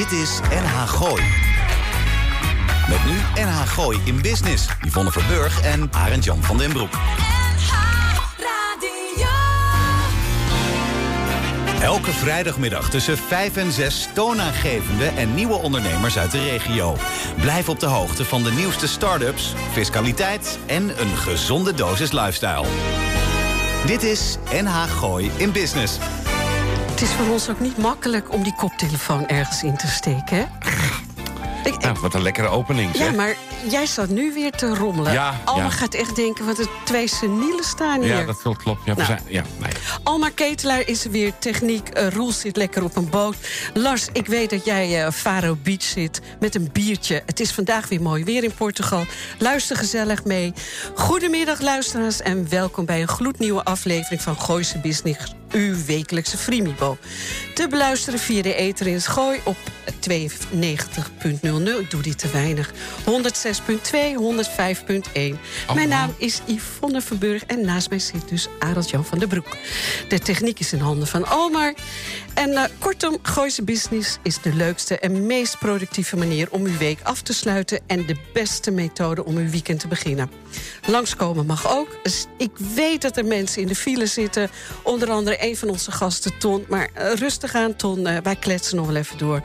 Dit is NH Gooi. Met nu NH Gooi in Business. Yvonne Verburg en Arend Jan van den Broek. Elke vrijdagmiddag tussen 5 en 6 toonaangevende en nieuwe ondernemers uit de regio. Blijf op de hoogte van de nieuwste start-ups, fiscaliteit en een gezonde dosis lifestyle. Dit is NH Gooi in Business. Het is voor ons ook niet makkelijk om die koptelefoon ergens in te steken, hè? Ik- Ja, wat een lekkere opening, zeg. ja, maar jij staat nu weer te rommelen. Ja, Alma ja. gaat echt denken, wat er twee senielen staan hier. Ja, dat klopt. klopt. Ja, we Nou. zijn, ja, nee. Alma Ketelaar is er weer. Techniek, eh, Roel zit lekker op een boot. Lars, ik weet dat jij eh Faro Beach zit met een biertje. Het is vandaag weer mooi weer in Portugal. Luister gezellig mee. Goedemiddag luisteraars en welkom bij een gloednieuwe aflevering van Gooise Business. Uw wekelijkse Frimibo. Te beluisteren via de Eter in Gooi op 92.00. Ik doe dit te weinig. 106.2, 105.1. Mijn naam is Yvonne Verburg en naast mij zit dus Arend Jan van der Broek. De techniek is in handen van Almar. En eh, kortom, Gooise Business is de leukste en meest productieve manier om uw week af te sluiten en de beste methode om uw weekend te beginnen. Langskomen mag ook. Dus ik weet dat er mensen in de file zitten. Onder andere een van onze gasten, Ton. Maar eh, rustig aan, Ton. eh, wij kletsen nog wel even door.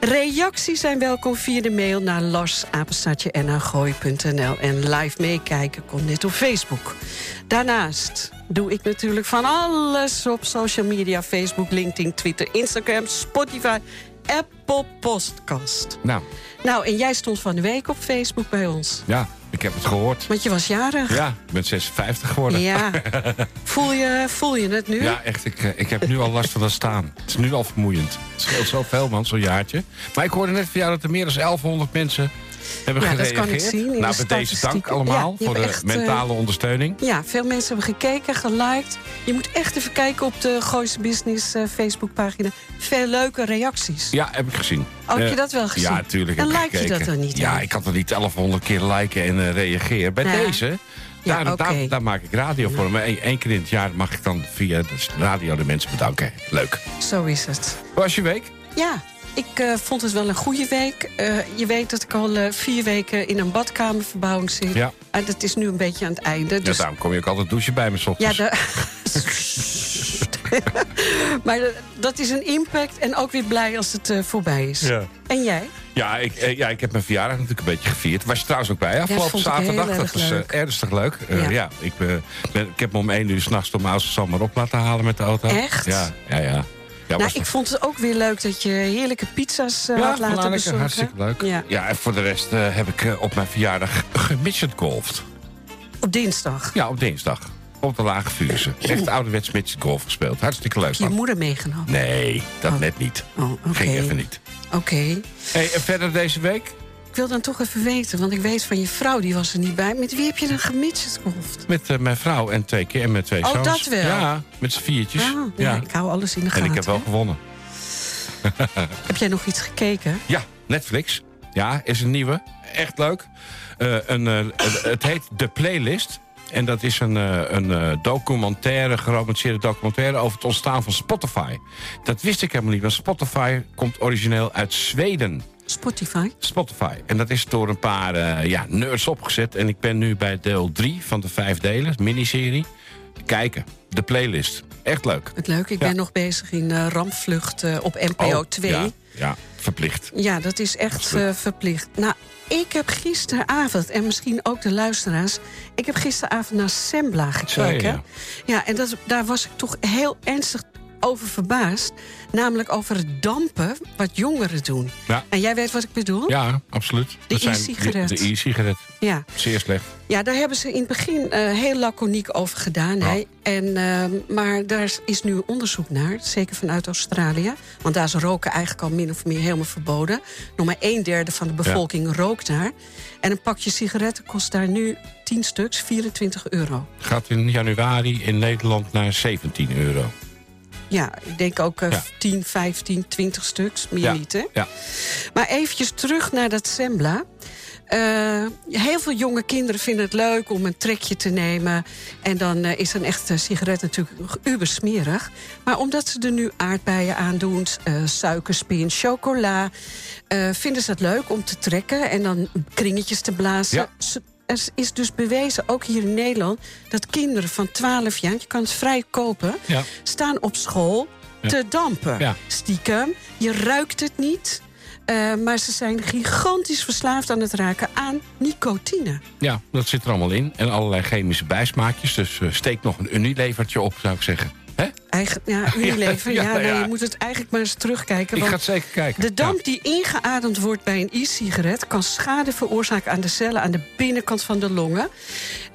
Reacties zijn welkom via de mail naar larsapenstaatje.nl En live meekijken komt net op Facebook. Daarnaast doe ik natuurlijk van alles op social media. Facebook, LinkedIn, Twitter, Instagram, Spotify, Apple Podcast. Nou, Nou, en jij stond van de week op Facebook bij ons. ja, ik heb het gehoord. Want je was jarig. Ja, ik ben 56 geworden. Ja. Voel je, voel je het nu? Ja, echt. Ik, eh, ik heb nu al last van dat staan. Het is nu al vermoeiend. Het scheelt zoveel, man, zo'n jaartje. Maar ik hoorde net van jou dat er meer dan 1100 mensen hebben Ja, dat kan ik zien nou, de deze dank allemaal Ja, voor de echt, eh, mentale ondersteuning. Ja, veel mensen hebben gekeken, geliked. Je moet echt even kijken op de Gooise Business eh, Facebookpagina. Veel leuke reacties. Ja, heb ik gezien. Oh, heb je Eh, dat wel gezien? Ja, natuurlijk. En like je dat dan niet, Ja, ik kan er niet 1100 keer liken en reageren. Bij deze, Ja, daar, daar, daar maak ik radio voor. Maar één, één keer in het jaar mag ik dan via de radio de mensen bedanken. Leuk. Zo is het. Hoe was je week? Ja, ik eh, vond het wel een goede week. Eh, je weet dat ik al eh, vier weken in een badkamerverbouwing zit. Ja. En dat is nu een beetje aan het einde. Dus Ja, daarom kom je ook altijd douchen bij me 's Ja, de... maar de- dat is een impact en ook weer blij als het eh, voorbij is. Ja. En jij? Ja, ik, ja, ik heb mijn verjaardag natuurlijk een beetje gevierd. Was je trouwens ook bij afgelopen zaterdag? dat erg was leuk. ernstig leuk. Ja. ja. ik, ben, ben- ik heb me om één uur s'nachts door mijn oudste zoon maar op laten halen met de auto. Echt? Ja, ja, ja. Ja nou, ik vond het ook weer leuk dat je heerlijke pizza's ja, had laten lekker, bezorgen. hartstikke leuk. Ja. Ja. en voor de rest eh, heb ik eh, op mijn verjaardag gemidget golfd. Op dinsdag. Ja, op dinsdag. Op de Lage Vuurse. Echt ouderwets golf gespeeld. Hartstikke leuk. Je man. moeder meegenomen. Nee, dat Oh. net niet. Oh. Ging even niet. Oké. Hey, en verder deze week? Ik wil dan toch even weten, want ik weet van je vrouw, die was er niet bij. Met wie heb je dan gemidgetgolfd? Met eh, mijn vrouw en twee keer en met twee Oh, zoons. dat wel? Ja, met z'n viertjes. Ah, ja, ik hou alles in de gaten. En ik heb wel hè. gewonnen. Heb jij nog iets gekeken? Ja, Netflix. Ja, is een nieuwe. Echt leuk. Eh, een, eh, het- heet The Playlist. En dat is een, een documentaire, geromanceerde documentaire... over het ontstaan van Spotify. Dat wist ik helemaal niet, want Spotify komt origineel uit Zweden. Spotify? Spotify. En dat is door een paar eh, ja, nerds opgezet. En ik ben nu bij deel 3 van de vijf delen, miniserie. Kijken, de playlist. Echt leuk. Het leuk, ik Ja. ben nog bezig in eh, Rampvlucht eh, op NPO Oh, 2. Ja, ja, verplicht. Ja, dat is echt verplicht. Nou, ik heb gisteravond, en misschien ook de luisteraars... ik heb gisteravond naar Sembla gekeken. ja. Ja, en dat, daar was ik toch heel ernstig over verbaasd. Namelijk over het dampen wat jongeren doen. Ja. En jij weet wat ik bedoel? Ja, absoluut. De e-sigaret. De, e-sigaret. Ja. Zeer slecht. Ja, daar hebben ze in het begin eh, heel laconiek over gedaan. Hè? En, ehm, maar daar is nu onderzoek naar, zeker vanuit Australië. Want daar is roken eigenlijk al min of meer helemaal verboden. Nog maar een derde van de bevolking rookt daar. En een pakje sigaretten kost daar nu 10 stuks, 24 euro. Gaat in januari in Nederland naar 17 euro. Ja, ik denk ook eh, Ja. 10, 15, 20 stuks, meer Ja, niet, hè? ja. Maar eventjes terug naar dat Sembla. Eh, heel veel jonge kinderen vinden het leuk om een trekje te nemen. En dan eh, is een echte sigaret natuurlijk ubersmerig. Maar omdat ze er nu aardbeien aan doen, uh, suikerspin, chocola... vinden ze het leuk om te trekken en dan kringetjes te blazen. Er is dus bewezen, ook hier in Nederland... dat kinderen van 12 jaar, je kan het vrij kopen... staan op school te dampen. Stiekem, je ruikt het niet... Uh, maar ze zijn gigantisch verslaafd aan het raken aan nicotine. Ja, dat zit er allemaal in. En allerlei chemische bijsmaakjes. Dus uh, steek nog een Unilevertje op, zou ik zeggen. Eigen, ja, Unilever. ja, ja, nee, je moet het eigenlijk maar eens terugkijken. Ik ga het zeker kijken. De damp die ingeademd wordt bij een e-sigaret... kan schade veroorzaken aan de cellen aan de binnenkant van de longen.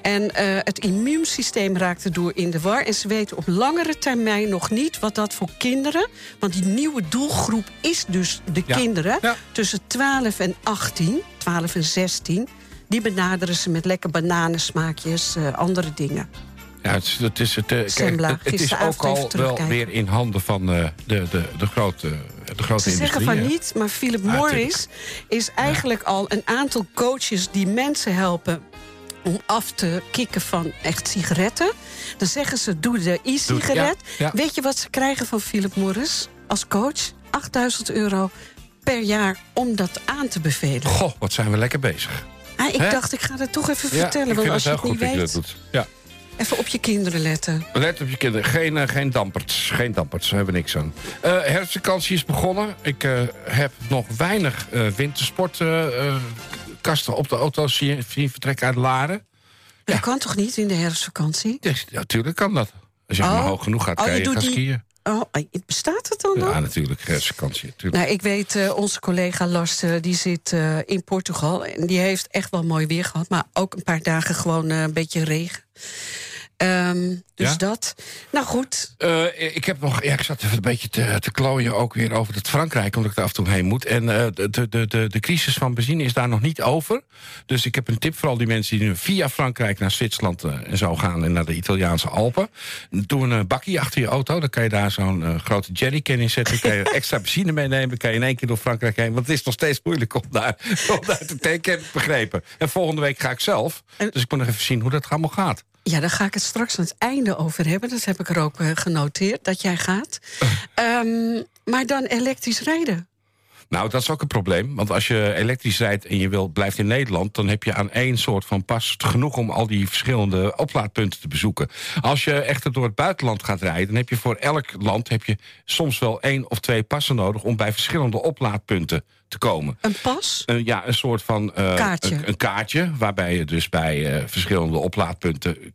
En uh, het immuunsysteem raakt erdoor in de war. En ze weten op langere termijn nog niet wat dat voor kinderen... want die nieuwe doelgroep is dus de kinderen... tussen 12 en 18, 12 en 16... die benaderen ze met lekker bananensmaakjes, uh, andere dingen. Ja, het, het is, het, het, het is ook al wel weer in handen van uh, de, de, de grote, de grote Ze zeggen van niet, maar Philip Morris is eigenlijk al een aantal coaches... die mensen helpen om af te kicken van echt sigaretten. Dan zeggen ze, doe de e-sigaret. Weet je wat ze krijgen van Philip Morris als coach? 8000 euro per jaar om dat aan te bevelen. Goh, wat zijn we lekker bezig. Ah, ik dacht, ik ga dat toch even vertellen. Want als je het niet weet... Ja. Even op je kinderen letten. Let op je kinderen. Geen, uh, geen damperts. Geen damperts. We hebben niks aan. Uh, herfstvakantie is begonnen. Ik uh, heb nog weinig wintersportkasten op de auto's zien, vertrekken uit Laren. Ja. Dat kan toch niet in de herfstvakantie? Ja, natuurlijk kan dat. Als je oh. maar hoog genoeg gaat, oh, kan je, gaan die... skiën. Oh, bestaat het dan Ja, nog? natuurlijk, herfstvakantie. Nou, ik weet, uh, onze collega Lars, uh, die zit uh, in Portugal. En die heeft echt wel mooi weer gehad. Maar ook een paar dagen gewoon een beetje regen. Um, dus ja? dat. Nou goed. Uh, ik heb nog. Ja, ik zat even een beetje te, te klooien ook weer over het Frankrijk, omdat ik daar af en toe heen moet. En uh, de, de, de, de crisis van benzine is daar nog niet over. Dus ik heb een tip voor al die mensen die nu via Frankrijk naar Zwitserland uh, en zo gaan en naar de Italiaanse Alpen. Doe een bakje achter je auto. Dan kan je daar zo'n grote jerrycan in zetten. kan je extra benzine meenemen. Kan je in één keer door Frankrijk heen. Want het is nog steeds moeilijk om daar, om daar te tanken, begrepen. En volgende week ga ik zelf. Dus ik moet nog even zien hoe dat allemaal gaat. Ja, daar ga ik het straks aan het einde over hebben. Dat heb ik er ook uh, genoteerd, dat jij gaat. um, maar dan elektrisch rijden. Nou, dat is ook een probleem. Want als je elektrisch rijdt en je wil, blijft in Nederland... dan heb je aan één soort van pas genoeg om al die verschillende oplaadpunten te bezoeken. Als je echter door het buitenland gaat rijden... dan heb je voor elk land heb je soms wel één of twee passen nodig... om bij verschillende oplaadpunten te komen. Een pas? Ja, een soort van uh, kaartje. Een, een, kaartje. Waarbij je dus bij uh, verschillende oplaadpunten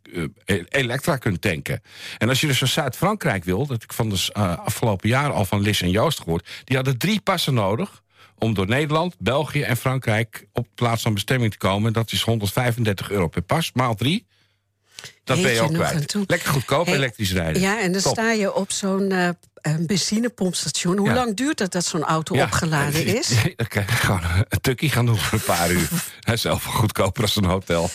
elektra kunt tanken. En als je dus naar Zuid-Frankrijk wil, dat ik van de afgelopen jaar al van Lis en Joost gehoord, die hadden drie passen nodig om door Nederland, België en Frankrijk op plaats van bestemming te komen. Dat is 135 euro per pas, maal drie. Dat ben je ook kwijt. Lekker goedkoop hey, elektrisch rijden. Ja, en dan Top. sta je op zo'n uh, benzinepompstation. Hoe ja. lang duurt het dat zo'n auto ja, opgeladen is? Dan kan je gewoon een tukkie gaan doen voor een paar uur. Hij is zelf goedkoper als een hotel.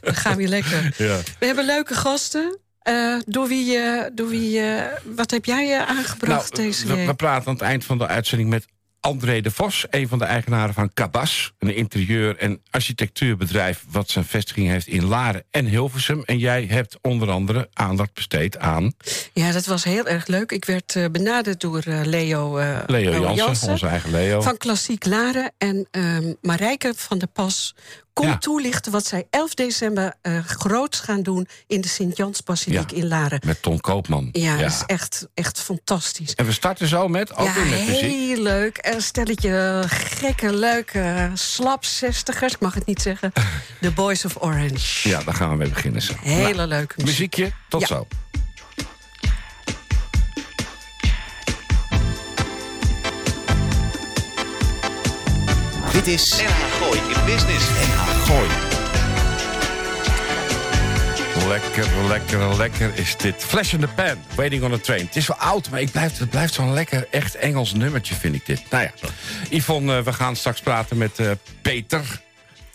Dan gaan we lekker. Ja. We hebben leuke gasten. Uh, door wie, uh, door wie uh, wat heb jij aangebracht nou, deze we, week? We praten aan het eind van de uitzending met André de Vos, een van de eigenaren van Cabas. Een interieur- en architectuurbedrijf... wat zijn vestiging heeft in Laren en Hilversum. En jij hebt onder andere aandacht besteed aan... Ja, dat was heel erg leuk. Ik werd uh, benaderd door uh, Leo, uh, Leo Jansen, onze eigen Leo. Van Klassiek Laren. En um, Marijke van der Pas komt ja. toelichten wat zij 11 december uh, groots gaan doen... in de Sint-Jansbasiliek ja, in Laren. Met Ton Koopman. Ja, ja, dat is echt, echt fantastisch. En we starten zo met, ook ja, weer met muziek. heel leuk. Een stelletje gekke, leuke slapzestigers. Ik mag het niet zeggen. The Boys of Orange. Ja, daar gaan we mee beginnen. Zo. Hele nou, leuke muziek. Muziekje, tot zo. Dit is NH Gooi in Business. NH Gooi. Lekker, lekker, lekker is dit. Flash in the Pan, Waiting on a Train. Het is wel oud, maar ik blijf, het blijft zo'n lekker, echt Engels nummertje, vind ik dit. Nou ja, Yvonne, uh, we gaan straks praten met uh, Peter.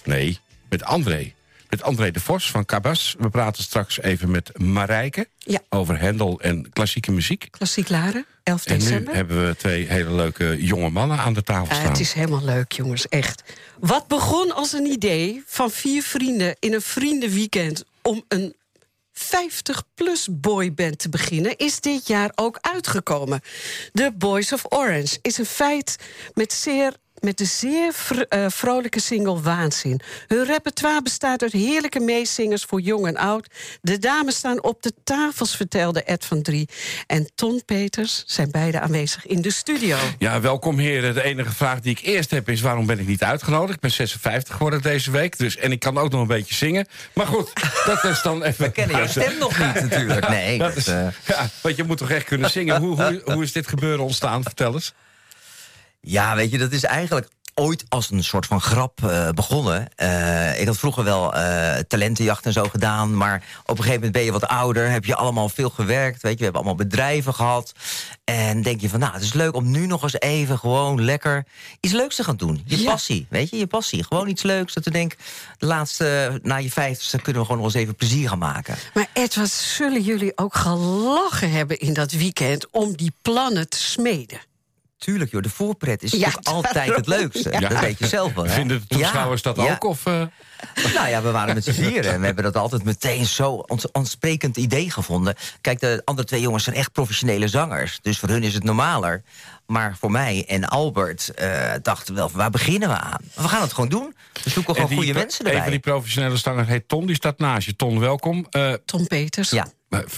Nee, met André. Met André de Vos van Cabas. We praten straks even met Marijke Ja. over Hendel en klassieke muziek. Klassiek Laren, 11 En nu december. hebben we twee hele leuke jonge mannen aan de tafel staan. het is helemaal leuk, jongens, echt. Wat begon als een idee van vier vrienden in een vriendenweekend... om een 50-plus boyband te beginnen, is dit jaar ook uitgekomen. The Boys of Orange is een feit met zeer met de zeer vr- eh, vrolijke single Waanzin. Hun repertoire bestaat uit heerlijke meezingers voor jong en oud. De dames staan op de tafels, vertelde Ed van Drie. En Ton Peters zijn beide aanwezig in de studio. Ja, welkom heren. De enige vraag die ik eerst heb is... waarom ben ik niet uitgenodigd? Ik ben 56 geworden deze week. Dus, en ik kan ook nog een beetje zingen. Maar goed, dat is dan even... We kennen jouw stem nog niet natuurlijk. Nee, Dat dat, is, eh, ja, want je moet toch echt kunnen zingen. Hoe, hoe, hoe is dit gebeuren ontstaan? Vertel eens. Ja, weet je, dat is eigenlijk ooit als een soort van grap eh, begonnen. Eh, ik had vroeger wel eh, talentenjacht en zo gedaan... maar op een gegeven moment ben je wat ouder... heb je allemaal veel gewerkt, weet je. We hebben allemaal bedrijven gehad. En denk je van, nou, het is leuk om nu nog eens even... gewoon lekker iets leuks te gaan doen. Je Ja. passie, weet je, je passie. Gewoon iets leuks, dat we denken... de laatste, na je vijftigste kunnen we gewoon nog eens even plezier gaan maken. Maar Ed, wat zullen jullie ook gelachen hebben in dat weekend om die plannen te smeden? Tuurlijk, joh, de voorpret is Ja, altijd het leukste. Ja. Dat weet je zelf wel. hè? Vinden de toeschouwers Ja, dat ja. ook? Of, eh? Nou ja, we waren met z'n vieren. En we hebben dat altijd meteen zo ons aansprekend idee gevonden. Kijk, de andere twee jongens zijn echt professionele zangers. Dus voor hun is het normaler. Maar voor mij en Albert eh, dachten we wel, waar beginnen we aan? We gaan het gewoon doen. We zoeken En gewoon die goede mensen Een erbij. van die professionele stangers heet Ton, die staat naast je. Ton, welkom. Eh, Tom Peters. Ja.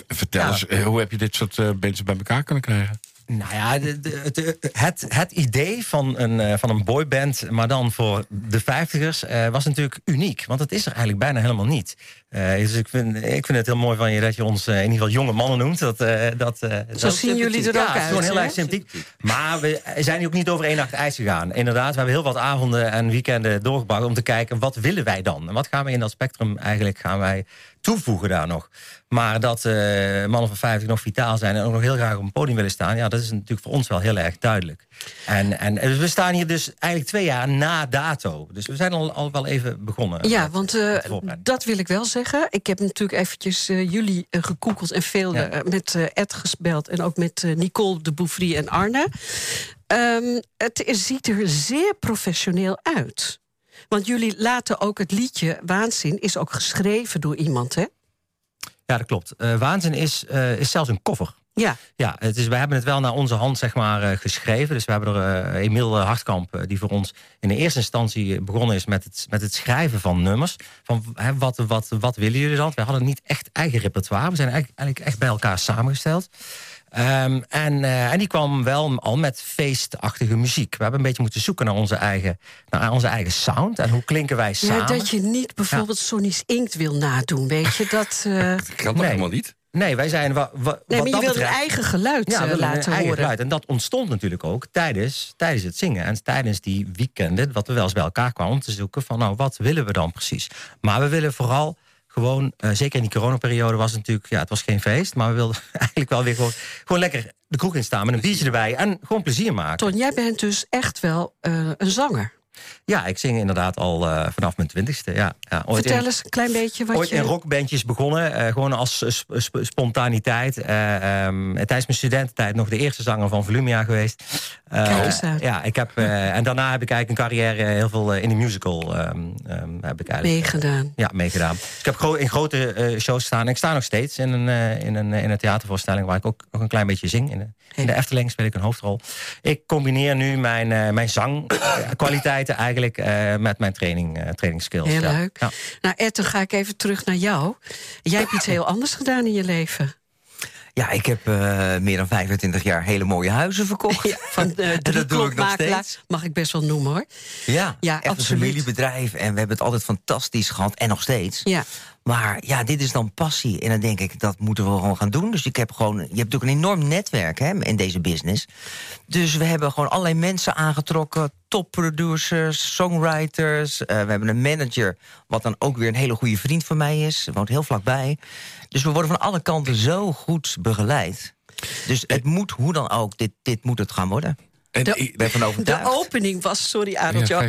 vertel Ja. eens, hoe heb je dit soort eh, mensen bij elkaar kunnen krijgen? Nou ja, de, de- de- het, het idee van een, eh, van een boyband, maar dan voor de vijftigers, eh, was natuurlijk uniek. Want het is er eigenlijk bijna helemaal niet. Eh, dus ik vind, ik vind het heel mooi van je dat je ons in ieder geval jonge mannen noemt. Dat, dat, dat is zien jullie er ook ja, uit, gewoon heel erg sympathiek. Maar we zijn hier ook niet over één nacht ijs gegaan. Inderdaad, we hebben heel wat avonden en weekenden doorgebracht om te kijken wat willen wij dan? En wat gaan we in dat spectrum eigenlijk gaan wij toevoegen daar nog? Maar dat eh, mannen van 50 nog vitaal zijn en ook nog heel graag op een podium willen staan, ja, dat is natuurlijk voor ons wel heel erg duidelijk. En, en dus we staan hier dus eigenlijk twee jaar na dato. Dus we zijn al, al wel even begonnen. Ja, met- want eh, dat wil ik wel zeggen. Ik heb natuurlijk eventjes eh, jullie gekoekeld en veel Ja. met Ed gebeld... en ook met Nicole de Bouffry en Arne. Ehm, het ziet er zeer professioneel uit. Want jullie laten ook het liedje Waanzin... is ook geschreven door iemand, hè? Ja, dat klopt. Eh, Waanzin is, eh, is zelfs een cover. Ja, Ja, het is, wij hebben het wel naar onze hand zeg maar, eh, geschreven. Dus we hebben er Emiel Hartkamp, die voor ons in de eerste instantie begonnen is met het, met het schrijven van nummers. Van wat, wat, wat willen jullie dan? Wij hadden niet echt eigen repertoire. We zijn eigenlijk, eigenlijk echt bij elkaar samengesteld. Ehm, en, eh, en die kwam wel al met feestachtige muziek. We hebben een beetje moeten zoeken naar onze eigen, naar onze eigen sound. En hoe klinken wij samen? ja dat je niet bijvoorbeeld Sonny's Inkt wil nadoen, weet je? Dat, eh, Dat kan toch Nee. helemaal niet? Nee, wij zijn wa, wa- nee, wat je dat wil een betreft- eigen geluid Ja, eh, we willen een laten eigen horen. geluid. En dat ontstond natuurlijk ook tijdens, tijdens het zingen. En tijdens die weekenden, wat we wel eens bij elkaar kwamen... om te zoeken van, nou, wat willen we dan precies? Maar we willen vooral gewoon... eh, zeker in die coronaperiode was het natuurlijk... ja, het was geen feest, maar we wilden eigenlijk wel weer gewoon... gewoon lekker de kroeg in staan met een biertje erbij... en gewoon plezier maken. Ton, jij bent dus echt wel eh, een zanger. Ja, ik zing inderdaad al eh, vanaf mijn twintigste. Ja, ja, ooit Vertel in- eens een klein beetje wat Ooit je... in rockbandjes begonnen, eh, gewoon als sp- sp- spontaniteit. Ehm, tijdens mijn studententijd nog de eerste zanger van Volumia geweest. Kijk eens uit. Ja, ik heb, en daarna heb ik eigenlijk een carrière heel veel in de musical ehm, ehm, heb ik meegedaan. ja, meegedaan. Dus ik heb gro- in grote shows gestaan. Ik sta nog steeds in een, in, een, in een theatervoorstelling... waar ik ook nog een klein beetje zing. In de, in de Efteling speel ik een hoofdrol. Ik combineer nu mijn, mijn eigenlijk... eh, met mijn training, eh trainingsskills. Heel Ja. leuk. Ja. Nou, Ed, dan ga ik even terug naar jou. Jij hebt iets heel anders gedaan in je leven. Ja, ik heb eh, meer dan 25 jaar hele mooie huizen verkocht. Ja, van En dat doe ik nog steeds. Mag ik best wel noemen, hoor. Ja, Ja, echt een absoluut. familiebedrijf. En we hebben het altijd fantastisch gehad. En nog steeds. Ja. Maar ja, dit is dan passie. En dan denk ik, dat moeten we gewoon gaan doen. Dus ik heb gewoon, je hebt natuurlijk een enorm netwerk hè, in deze business. Dus we hebben gewoon allerlei mensen aangetrokken. Topproducers, songwriters. eh, we hebben een manager, wat dan ook weer een hele goede vriend van mij is. Woont heel vlakbij. Dus we worden van alle kanten zo goed begeleid. Dus het moet, hoe dan ook, dit, dit moet het gaan worden. En De- Ik ben van De overtuigd. opening was, sorry Ja, hè.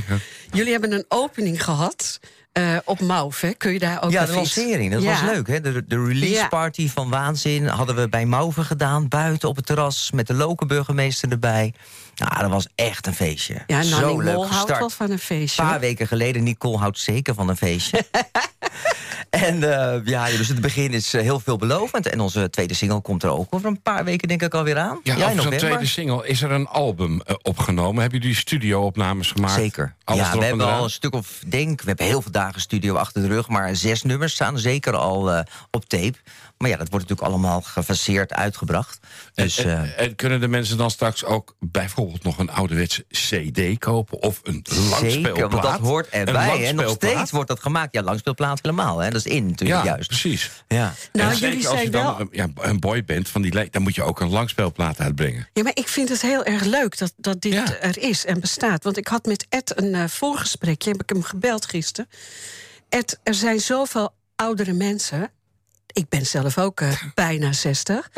jullie hebben een opening gehad eh, op Mauve. Kun je daar ook Ja, de lancering, dat Ja. was leuk. Hè? De, de release Ja. party van Waanzin hadden we bij Mauve gedaan. Buiten op het terras met de lokale burgemeester erbij. Nou, dat was echt een feestje. Ja, Zo Nanny leuk Mol houdt wel van een feestje. Een paar weken geleden, Nicole houdt zeker van een feestje. en eh, ja, dus het begin is eh, heel veelbelovend. En onze tweede single komt er ook over een paar weken denk ik alweer aan. Ja, over november. tweede single. Is er een album eh, opgenomen? Hebben jullie studio-opnames gemaakt? Zeker. Alles ja, we en hebben al een stuk of, denk, we hebben heel veel dagen studio achter de rug, maar zes nummers staan zeker al op tape. Maar ja, dat wordt natuurlijk allemaal gefaseerd uitgebracht. Dus en, eh, en- en kunnen de mensen dan straks ook bijvoorbeeld nog een ouderwetse CD kopen? Of een langspeelplaat? zeker, want dat hoort erbij. En nog steeds wordt dat gemaakt. Ja, langspeelplaat helemaal. Hè. Dat is in natuurlijk Ja, juist. precies. Ja. Nou, en zeker jullie als je dan wel... een- ja, een boy bent van die dan moet je ook een langspeelplaat uitbrengen. Ja, maar ik vind het heel erg leuk dat, dat dit Ja. er is en bestaat. Want ik had met Ed een eh, voorgesprekje, heb ik hem gebeld gisteren. Ed, er zijn zoveel oudere mensen. Ik ben zelf ook eh, bijna 60.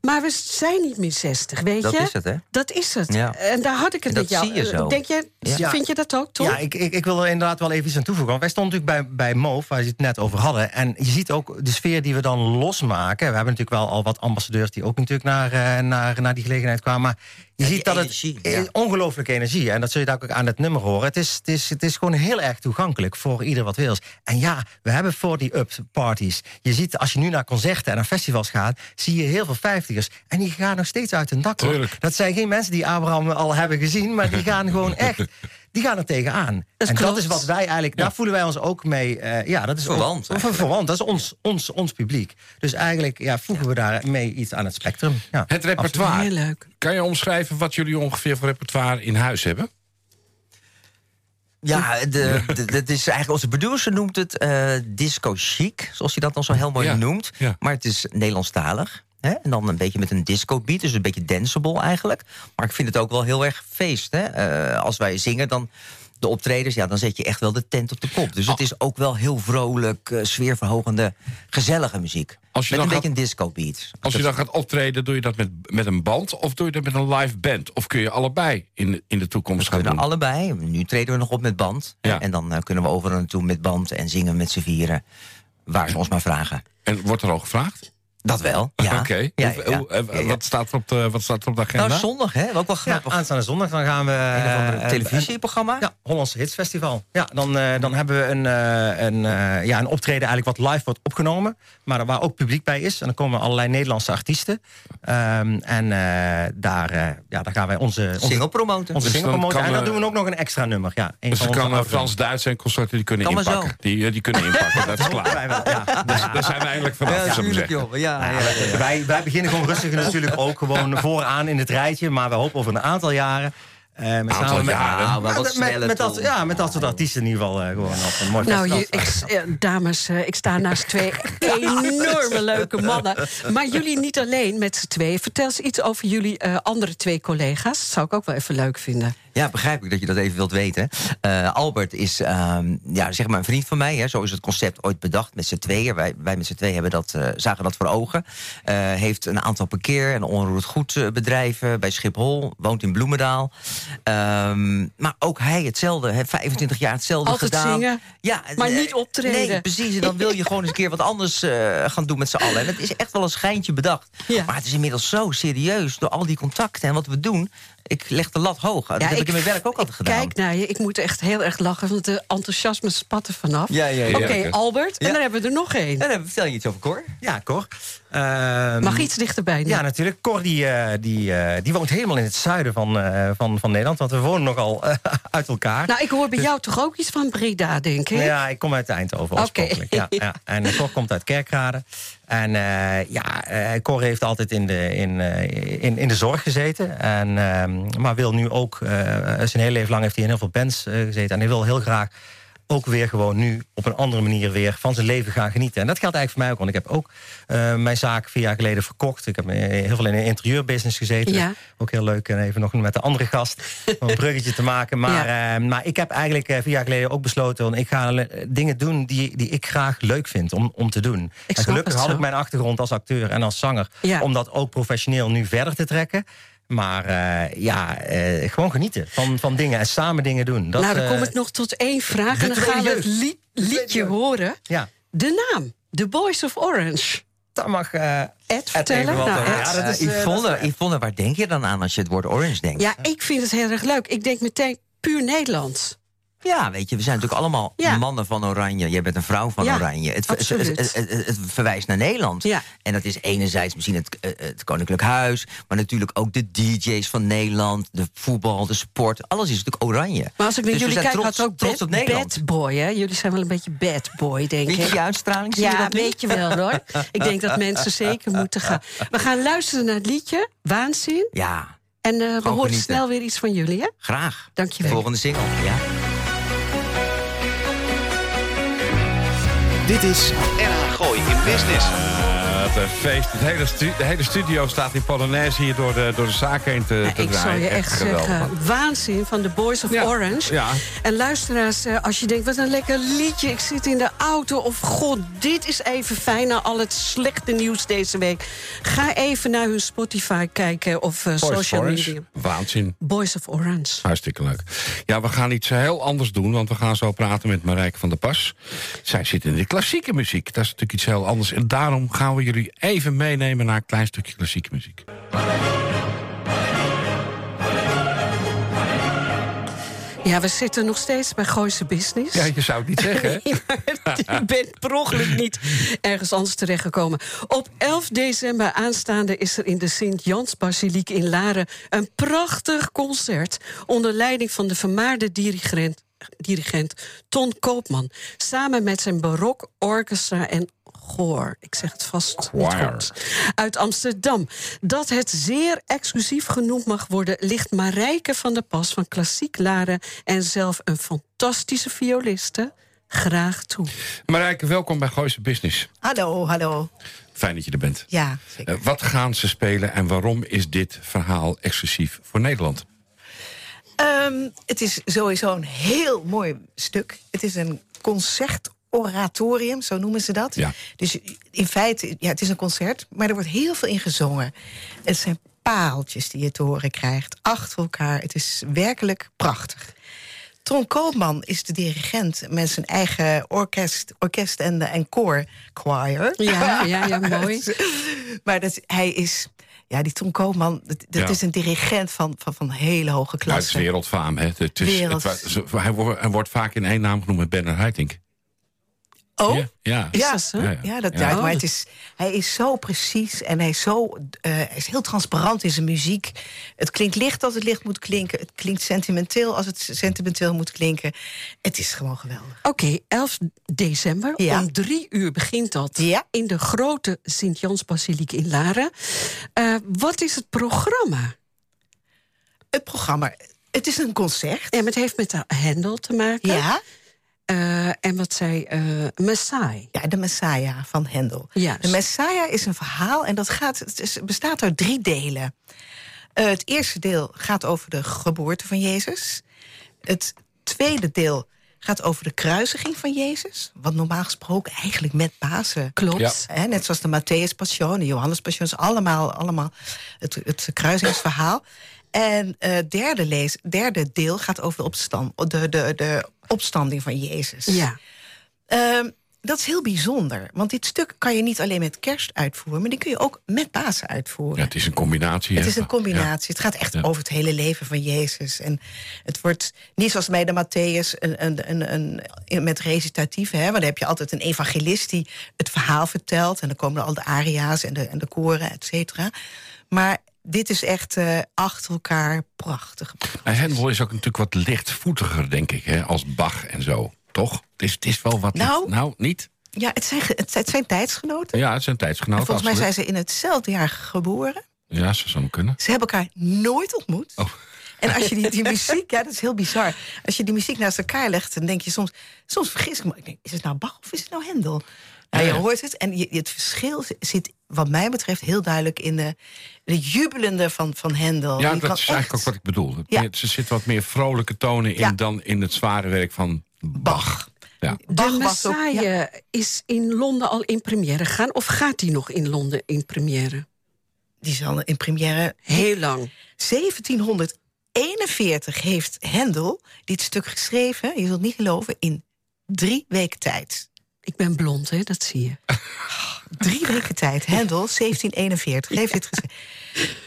Maar we zijn niet meer 60, weet Dat je? is het, hè? Dat is het. Ja. En daar had ik het met dat jou. zie je zo. Denk je, Ja. Vind je dat ook, Tom? Ja, ik, ik, ik wil er inderdaad wel even iets aan toevoegen. Want wij stonden natuurlijk bij, bij MOVE, waar je het net over hadden. En je ziet ook de sfeer die we dan losmaken. We hebben natuurlijk wel al wat ambassadeurs die ook natuurlijk naar, eh, naar, naar die gelegenheid kwamen. Maar je Ja, ziet dat energie, het ja. eh, ongelooflijke energie. En dat zul je daar ook aan het nummer horen. Het is, het, is, het is gewoon heel erg toegankelijk voor ieder wat wil. En ja, we hebben voor die up parties. Je ziet, als je nu naar concerten en naar festivals gaat, zie je heel veel vijftigers. En die gaan nog steeds uit hun dak. Dat zijn geen mensen die Abraham al hebben gezien, maar die gaan gewoon echt. Die gaan er tegenaan. Dat en klopt. dat is wat wij eigenlijk, daar voelen wij ons ook mee. eh, ja, dat is Verwant Of, eigenlijk. verwant, dat is ons, ons, ons publiek. Dus eigenlijk ja, voegen we daarmee iets aan het spectrum. Ja, Het repertoire. Heel leuk. Kan je omschrijven wat jullie ongeveer voor repertoire in huis hebben? Ja, de, de, dat is eigenlijk onze producer noemt het eh, disco chic, zoals hij dat dan zo heel mooi Ja, noemt. ja. Maar het is Nederlandstalig. Hè? En dan een beetje met een disco beat, dus een beetje danceable eigenlijk. Maar ik vind het ook wel heel erg feest. Hè? Eh, als wij zingen, dan de optredens, ja, dan zet je echt wel de tent op de kop. Dus het Oh. is ook wel heel vrolijk, eh, sfeerverhogende, gezellige muziek. Als je met dan een gaat- beetje een disco beat. Als je dan gaat optreden, doe je dat met, met een band of doe je dat met een live band? Of kun je allebei in de, in de toekomst We gaan kunnen doen? allebei. Nu treden we nog op met band. Ja. En dan eh, kunnen we over en toe met band en zingen met z'n vieren. Waar ze ons maar vragen. En wordt er al gevraagd? Dat wel, ja. Oké. Ja, ja. eh, Ja, ja. Wat, staat er op de, wat staat er op de agenda? Nou, zondag, hè? Ook wel Ja, grappig. aanstaande zondag dan gaan we... een ander eh, televisieprogramma. Ja, Hollandse Hitsfestival. Ja, dan, eh, dan hebben we een, eh, een, eh, ja, een optreden eigenlijk wat live wordt opgenomen. Maar waar ook publiek bij is. En dan komen allerlei Nederlandse artiesten. Ehm, en eh, daar, eh, ja, daar gaan wij onze, onze, Single promoten. onze Dus single promoten. En dan eh, doen we ook nog een extra nummer. Ja, een Dus van dan onze kan eh, ouderen. Frans, Duits en consorten die kunnen inpakken. Die, eh, die kunnen inpakken, dat is klaar. Ja. Dus, daar zijn we eigenlijk vanaf, Ja, zou ik zeggen. joh. Ja, ja, ja. Wij, wij beginnen gewoon rustig natuurlijk ook gewoon vooraan in het rijtje. Maar we hopen over een aantal jaren. eh, met Aantal samen met, jaren? Nou, maar wat met, met, dat, ja, met dat soort artiesten in ieder geval eh, gewoon op een mooi Nou, festival. je, ik, eh, dames, eh, ik sta naast twee enorme leuke mannen. Maar jullie niet alleen met z'n tweeën. Vertel eens iets over jullie eh, andere twee collega's. Dat zou ik ook wel even leuk vinden. Ja, begrijp ik dat je dat even wilt weten. Eh, Albert is ehm, ja, zeg maar een vriend van mij. Hè. Zo is het concept ooit bedacht met z'n tweeën. Wij, wij met z'n tweeën hebben dat, eh, zagen dat voor ogen. Eh, heeft een aantal parkeer- en onroerend goed eh, bedrijven bij Schiphol. Woont in Bloemendaal. Ehm, maar ook hij hetzelfde. Hè, 25 jaar hetzelfde Altijd gedaan. zingen, ja, maar niet optreden. Nee, precies. En dan wil je gewoon eens een keer wat anders gaan doen met z'n allen. En het is echt wel een schijntje bedacht. Ja. Maar het is inmiddels zo serieus door al die contacten en wat we doen. Ik leg de lat hoog. Dat Ja, heb ik, in mijn werk ook altijd gedaan. Kijk naar je, ik moet echt heel erg lachen, want de enthousiasme spat er vanaf. Ja, ja, ja. Oké, Ja. Albert, en dan hebben we er nog één. En dan vertel je iets over Cor. Ja, Cor. Ehm, Mag iets dichterbij? Ja, natuurlijk. Cor die, eh, die, eh, die woont helemaal in het zuiden van, eh, van, van Nederland. Want we wonen nogal uit elkaar. Nou, ik hoor bij jou toch ook iets van Breda, denk ik? Ja, ik kom uit Eindhoven oorspronkelijk. Ja, ja. En Cor komt uit Kerkrade. En ja, Cor heeft altijd in de, in, in, in de zorg gezeten. En, ehm, maar wil nu ook, zijn hele leven lang heeft hij in heel veel bands gezeten. En hij wil heel graag ook weer gewoon nu op een andere manier weer van zijn leven gaan genieten. En dat geldt eigenlijk voor mij ook. Want ik heb ook eh, mijn zaak vier jaar geleden verkocht. Ik heb heel veel in de interieurbusiness gezeten. Ja. Ook heel leuk. En even nog met de andere gast om een bruggetje te maken. Maar, Ja. eh, maar ik heb eigenlijk eh, vier jaar geleden ook besloten... want ik ga dingen doen die, die ik graag leuk vind om, om te doen. en gelukkig had ik mijn achtergrond als acteur en als zanger... Ja. om dat ook professioneel nu verder te trekken. Maar eh, ja, eh, gewoon genieten van, van dingen en samen dingen doen. Dat, nou, dan eh, kom ik nog tot één vraag. En dan gaan we het lied liedje horen. Ja, De naam, The Boys of Orange. dat mag... eh, Ed vertellen. Nou, eh, Ed. ja, dat is, Eh, eh, Yvonne, dat is- Yvonne, waar denk je dan aan als je het woord orange denkt? Ja, ik vind het heel erg leuk. Ik denk meteen puur Nederlands. Ja, weet je, we zijn natuurlijk allemaal Ja. mannen van Oranje. Jij bent een vrouw van Ja, Oranje. Het, het, het, absoluut. het- het- het verwijst naar Nederland. Ja. En dat is enerzijds misschien het, eh, het Koninklijk Huis... maar natuurlijk ook de DJ's van Nederland, de voetbal, de sport. Alles is natuurlijk oranje. Maar als ik naar Dus jullie kijk, trots- had ook trots bad, op Nederland. bad boy, hè? Jullie zijn wel een beetje bad boy, denk Weet je ik. uitstraling? Zie je Ja, dat weet je wel hoor. Ik denk dat mensen zeker moeten gaan. We gaan luisteren naar het liedje, Waanzin. Ja, En eh, we horen snel weer iets van jullie, hè? graag. Dank je wel. Volgende single, ja. Dit is Gooi in Business. Eh, wat een feest. Het hele de hele studio staat in Polonaise hier door de, door de zaak heen te, Ja, te ik zou draaien. je echt geweldig. zeggen, waanzin van de Boys of Ja, Orange. ja. En luisteraars, eh, als je denkt, wat een lekker liedje. Ik zit in de auto of god, dit is even fijn na al het slechte nieuws deze week. Ga even naar hun Spotify kijken of eh, social media. Waanzin. Boys of Orange. Hartstikke leuk. Ja, we gaan iets heel anders doen, want we gaan zo praten met Marijke van der Pas. Zij zit in de klassieke muziek. Dat is natuurlijk iets heel anders. En daarom gaan we jullie even meenemen naar een klein stukje klassieke muziek. Ja, we zitten nog steeds bij Gooise Business. Ja, je zou het niet zeggen? Nee, ik ben per ongeluk niet ergens anders terechtgekomen. Op 11 december aanstaande is er in de Sint-Jans-basiliek in Laren... een prachtig concert onder leiding van de vermaarde dirigent, dirigent Ton Koopman... samen met zijn barok orchestra en Goor. Ik zeg het vast niet goed. Uit Amsterdam. Dat het zeer exclusief genoemd mag worden... ligt Marijke van der Pas van Klassiek Laren... en zelf een fantastische violiste graag toe. Marijke, welkom bij Gooise Business. Hallo, hallo. Fijn dat je er bent. Ja, zeker. Eh, wat gaan ze spelen en waarom is dit verhaal exclusief voor Nederland? Ehm, het is sowieso een heel mooi stuk. Het is een concertoratorium, zo noemen ze dat. Ja. Dus in feite, ja, het is een concert, maar er wordt heel veel in gezongen. Het zijn paaltjes die je te horen krijgt, achter elkaar. Het is werkelijk prachtig. Ton Koopman is de dirigent met zijn eigen orkest, orkest en, en koor, choir. Ja, ja, ja, mooi. maar dat, hij is... Ja, die Ton Koopman, dat, dat Ja. is een dirigent van, van, van hele hoge Nou, het is klasse. wereldfaam. Hè? Het is, Wereld. het, hij, wordt, hij wordt vaak in één naam genoemd met Bernard Haitink. Oh, Ja, ja. Is Ja. Ja, Ja, dat, Ja. ja. Oh. maar het is, hij is zo precies en hij is, zo, eh, hij is heel transparant in zijn muziek. Het klinkt licht als het licht moet klinken. Het klinkt sentimenteel als het sentimenteel moet klinken. Het is gewoon geweldig. Oké, 11 december. Ja. Om drie uur begint dat. Ja. In de grote Sint-Jans-basiliek in Laren. Eh, wat is het programma? Het programma, het is een concert. Ja, maar het heeft met de Hendel te maken. Ja, Eh, en wat zei eh Messiah. ja de Messiah van Hendel. Juist. De Messiah is een verhaal en dat gaat, het is- bestaat uit drie delen. Eh, het eerste deel gaat over de geboorte van Jezus. Het tweede deel gaat over de kruisiging van Jezus. Wat normaal gesproken eigenlijk met Pasen Klopt. Ja. Hè, net zoals de Matthäus Passion, de Johannes Passion, is allemaal, allemaal het, het kruisingsverhaal. En het derde, lees, derde deel gaat over de, opstand, de, de, de opstanding van Jezus. Ja. Ehm, dat is heel bijzonder, want dit stuk kan je niet alleen met kerst uitvoeren, maar die kun je ook met Pasen uitvoeren. Ja, het is een combinatie. Het is een combinatie. Het gaat echt Ja. over het hele leven van Jezus. En het wordt niet zoals bij de Matthäus een, een, een, een, met recitatief. Hè, want dan heb je altijd een evangelist die het verhaal vertelt. En dan komen er al de aria's en de, en de koren, et cetera. Maar dit is echt eh, achter elkaar prachtig. En Hendel is ook natuurlijk wat lichtvoetiger, denk ik, hè, als Bach en zo. Toch? Het is, het is wel wat... Nou, licht- nou niet? Ja, het zijn, het, het zijn tijdsgenoten. Ja, het zijn En tijdsgenoten. volgens mij zijn ze in hetzelfde jaar geboren. Ja, ze zou kunnen. Ze hebben elkaar nooit ontmoet. Oh. En als je die, die muziek, ja, dat is heel bizar. Als je die muziek naast elkaar legt, dan denk je soms, soms vergis ik me. Ik denk, is het nou Bach of is het nou Hendel? Nou, je hoort het en je, het verschil zit, wat mij betreft, heel duidelijk in de, de jubelende van, van Hendel. Ja, Die dat kan is eigenlijk ook echt- wat ik bedoel. Ja. Er zitten wat meer vrolijke tonen in Ja. dan in het zware werk van Bach. Ja. Bach de was ook- Messiah ja. is in Londen al in première gegaan. Of gaat die nog in Londen in première? Die zal in première Heel lang. 1741 heeft Hendel dit stuk geschreven, je zult niet geloven, in Drie weken tijd. Ik ben blond, hè? dat zie je. Drie weken tijd. Hendel, 1741. Heeft dit gezegd.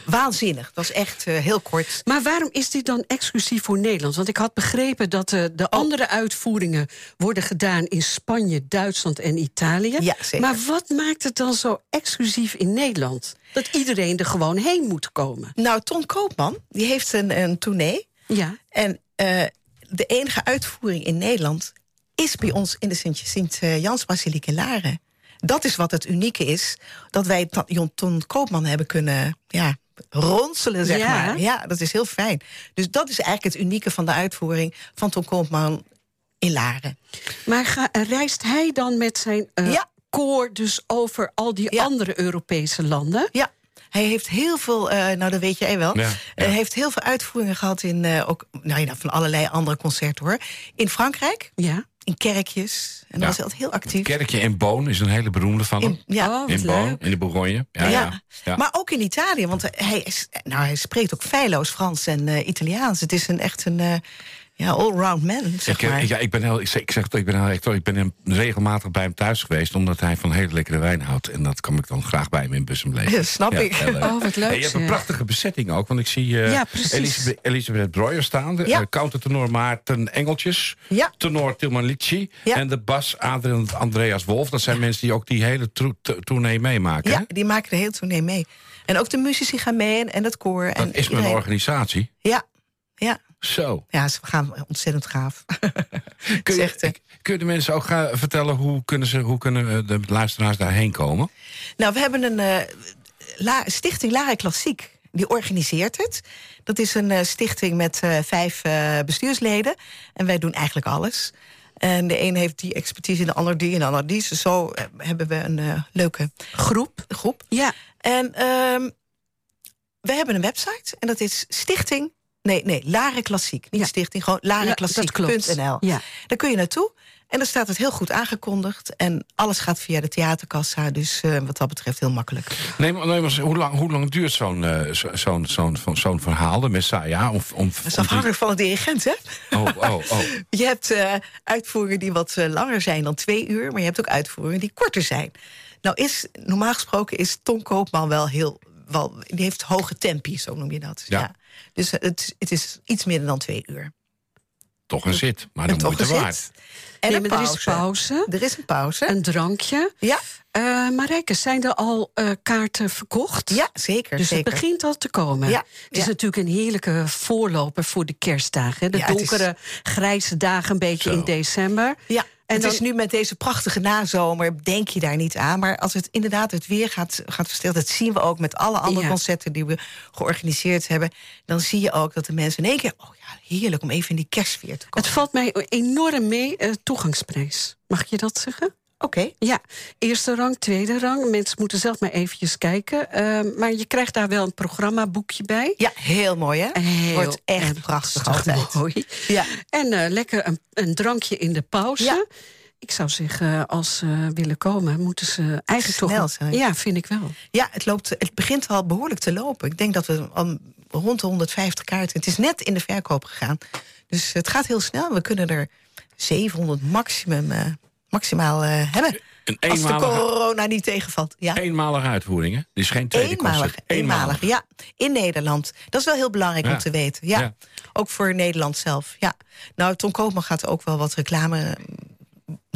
Waanzinnig. Dat is echt eh, heel kort. Maar waarom is dit dan exclusief voor Nederland? Want ik had begrepen dat eh, de Oh. andere uitvoeringen worden gedaan in Spanje, Duitsland en Italië. Ja, zeker. Maar wat maakt het dan zo exclusief in Nederland? Dat iedereen er gewoon heen moet komen. Nou, Ton Koopman, die heeft een, een tournee. Ja. En eh, de enige uitvoering in Nederland is bij ons in de Sint- Sint-Jans-basiliek in Laren. Dat is wat het unieke is. Dat wij Ton Koopman hebben kunnen ja, ronselen, zeg Ja. maar. Ja, dat is heel fijn. Dus dat is eigenlijk het unieke van de uitvoering van Ton Koopman in Laren. Maar ga, reist hij dan met zijn eh, Ja. koor dus over al die Ja. andere Europese landen? Ja, hij heeft heel veel, eh, nou dat weet jij wel. Ja, ja. Hij heeft heel veel uitvoeringen gehad in eh, ook, nou ja, van allerlei andere concerten hoor. In Frankrijk, Ja. In kerkjes. En dat Ja. was altijd heel actief. Kerkje in Boon is een hele beroemde van hem. In, ja. Oh, in Boon, leuk. in de Bourgogne. Ja, Ja. ja. ja. maar ook in Italië, want hij, is, nou, hij spreekt ook feilloos Frans en eh, Italiaans. Het is een, echt een eh, ja, all-round man, zeg Ik, eh, maar. ja, ik ben heel, ik zeg, ik zeg ik ben heel, ik, ik ben hem regelmatig bij hem thuis geweest, omdat hij van hele lekkere wijn houdt. En dat kom ik dan graag bij hem in Bussum lezen. Ja, snap ik. Oh, wat leuk. Je hebt een prachtige bezetting ook, want ik zie eh, Ja, precies. Elisabeth, Elisabeth Breuer staan, de Ja. eh, countertenor Maarten Engeltjes, Ja. tenor Tilman Litchi Ja. en de bas Adrian Andreas Wolf. Dat zijn mensen die ook die hele tournee meemaken. hè? Ja, die maken de hele tournee mee. En ook de muzici gaan mee en, en het koor. en Dat is mijn organisatie. Ja, ja. Zo. ja, ze gaan ontzettend gaaf. Kun je, Zegt, eh, kun je de mensen ook gaan vertellen hoe kunnen, ze, hoe kunnen eh, de luisteraars daarheen komen? Nou, we hebben een eh, La- stichting Lara Klassiek. Die organiseert het. Dat is een eh, stichting met eh, vijf eh, bestuursleden. En wij doen eigenlijk alles. En de een heeft die expertise, de ander die en de ander die. Dus Zo hebben we een eh, leuke Groep? groep. Ja. En ehm, we hebben een website. En dat is stichting... Nee, nee, Laren Klassiek. Niet Ja. stichting, gewoon Ja, dat klopt. larenklassiek.nl. Ja. Daar kun je naartoe. En daar staat het heel goed aangekondigd. En alles gaat via de theaterkassa. Dus eh, wat dat betreft heel makkelijk. Nee, maar, nee, maar hoe, lang, hoe lang duurt zo'n eh, zo- zo'n zo'n zo'n zo'n verhaal, de Messiah? Om, om, Dat is afhankelijk van de dirigent, hè? oh, oh, oh. Je hebt eh, uitvoeringen die wat langer zijn dan twee uur. Maar je hebt ook uitvoeringen die korter zijn. Nou is, normaal gesproken is Tom Koopman wel heel... Wel, die heeft hoge tempi, zo noem je dat. Ja. Dus het, het is iets minder dan twee uur. Toch een zit, maar toch moeite een waard. En Nee, een er pauze. is pauze. Er is een pauze. Een drankje. Ja, Eh Marijke, zijn er al eh, kaarten verkocht? ja zeker. Dus zeker. het begint al te komen. Ja, Het is ja. natuurlijk een heerlijke voorloper voor de kerstdagen. hè. De Ja, het is- donkere, grijze dagen een beetje Zo. in december. Ja, het dan- is nu met deze prachtige nazomer, denk je daar niet aan. Maar als het inderdaad het weer gaat, gaat verstellen... dat zien we ook met alle andere Ja. concerten die we georganiseerd hebben... dan zie je ook dat de mensen in één keer... oh ja, heerlijk om even in die kerstsfeer te komen. Het valt mij enorm mee, eh, toegangsprijs. Mag je dat zeggen? Oké, Ja, eerste rang, tweede rang. Mensen moeten zelf maar eventjes kijken. Eh, maar je krijgt daar wel een programmaboekje bij. ja, heel mooi hè? Heel Wordt echt prachtig altijd. mooi. Ja. En eh, lekker een, een drankje in de pauze. Ja. Ik zou zeggen, als ze willen komen, moeten ze eigenlijk Snel toch... zijn. Ja, vind ik wel. Ja, het, loopt, het begint al behoorlijk te lopen. Ik denk dat we al rond de 150 kaarten... het is net in de verkoop gegaan. Dus het gaat heel snel. We kunnen er 700 maximum, eh, maximaal eh, hebben. Een Als de eenmalige, corona niet tegenvalt. Ja. eenmalige uitvoering, hè? Is geen tweede Eenmalig, concert. eenmalig, ja. In Nederland. Dat is wel heel belangrijk Ja. om te weten. Ja. Ja. Ook voor Nederland zelf. Ja. Nou, Tom Koopman gaat ook wel wat reclame mm,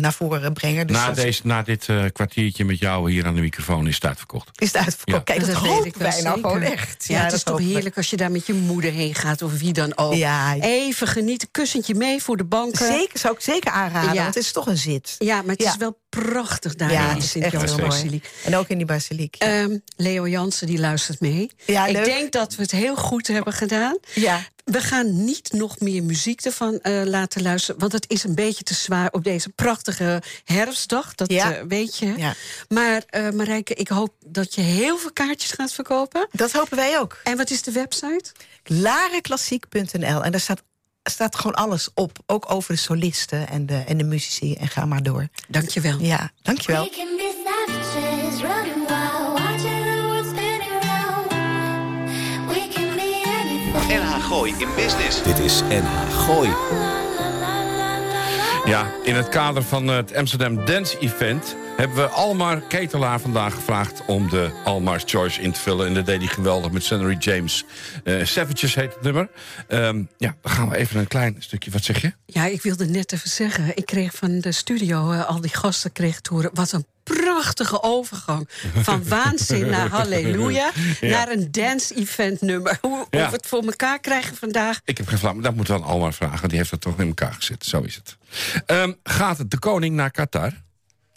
naar voren brengen. Dus Na, dat deze, na dit eh, kwartiertje met jou hier aan de microfoon is het uitverkocht. is het uitverkocht. Ja. Kijk, dat, weet hopen ik wij nou gewoon echt. Ja, het is dat toch heerlijk als je daar met je moeder heen gaat... of wie dan ook. Ja. Even genieten, kussentje mee voor de banken. Zeker, zou ik zeker aanraden, Ja. want het is toch een zit. Ja, maar het Ja. is wel prachtig daar Ja, in is mooi. Sint-Jans-basiliek. En ook in die basiliek. Ja. Ehm, Leo Jansen die luistert mee. Ja, ik leuk. denk dat we het heel goed hebben gedaan. ja. We gaan niet nog meer muziek ervan eh, laten luisteren. Want het is een beetje te zwaar op deze prachtige herfstdag. Dat Ja. eh, weet je. Ja. Maar eh Marijke, ik hoop dat je heel veel kaartjes gaat verkopen. Dat hopen wij ook. En wat is de website? Lareklassiek.nl. En daar staat, staat gewoon alles op. Ook over de solisten en de, en de muzici. En ga maar door. Dankjewel. Ja, dankjewel. NH Gooi in Business. Dit is NH Gooi. Ja, in het kader van het Amsterdam Dance Event... hebben we Almar Ketelaar vandaag gevraagd om de Almar's Choice in te vullen. En dat deed hij geweldig met Senator James. Eh Savages heet het nummer. Ehm, ja, dan gaan we even een klein stukje. Wat zeg je? Ja, ik wilde net even zeggen. Ik kreeg van de studio, eh, al die gasten kreeg te horen... wat een prachtige overgang. Van waanzin naar halleluja... naar een dance-event nummer. Hoe, Ja. hoe we het voor elkaar krijgen vandaag... Ik heb geen maar dat moeten we aan Almar vragen. Die heeft dat toch in elkaar gezet. Zo is het. Ehm, gaat de koning naar Qatar?